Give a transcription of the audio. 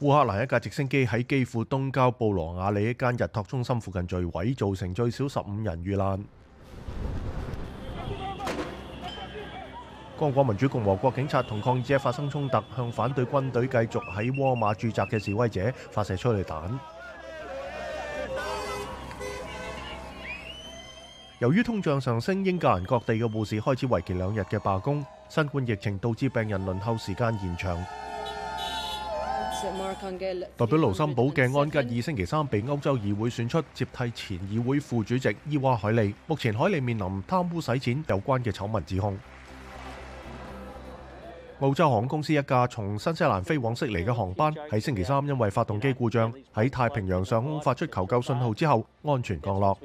乌克兰一架直升机喺基辅东郊布罗亚里一间日托中心附近坠毁，造成最少十五人遇难。刚果民主共和国警察同抗议者发生冲突，向反对军队继续喺沃马驻扎嘅示威者发射催泪弹。由于通胀上升，英格兰各地嘅护士开始为期两日嘅罢工。新冠疫情导致病人轮候时间延长。代表卢森堡嘅安吉尔星期三被欧洲议会选出接替前议会副主席伊娃·海利。目前海利面临贪污洗钱有关嘅丑闻指控。澳洲航空公司一架从新西兰飞往悉尼嘅航班喺星期三因为发动机故障喺太平洋上空发出求救信号之后安全降落。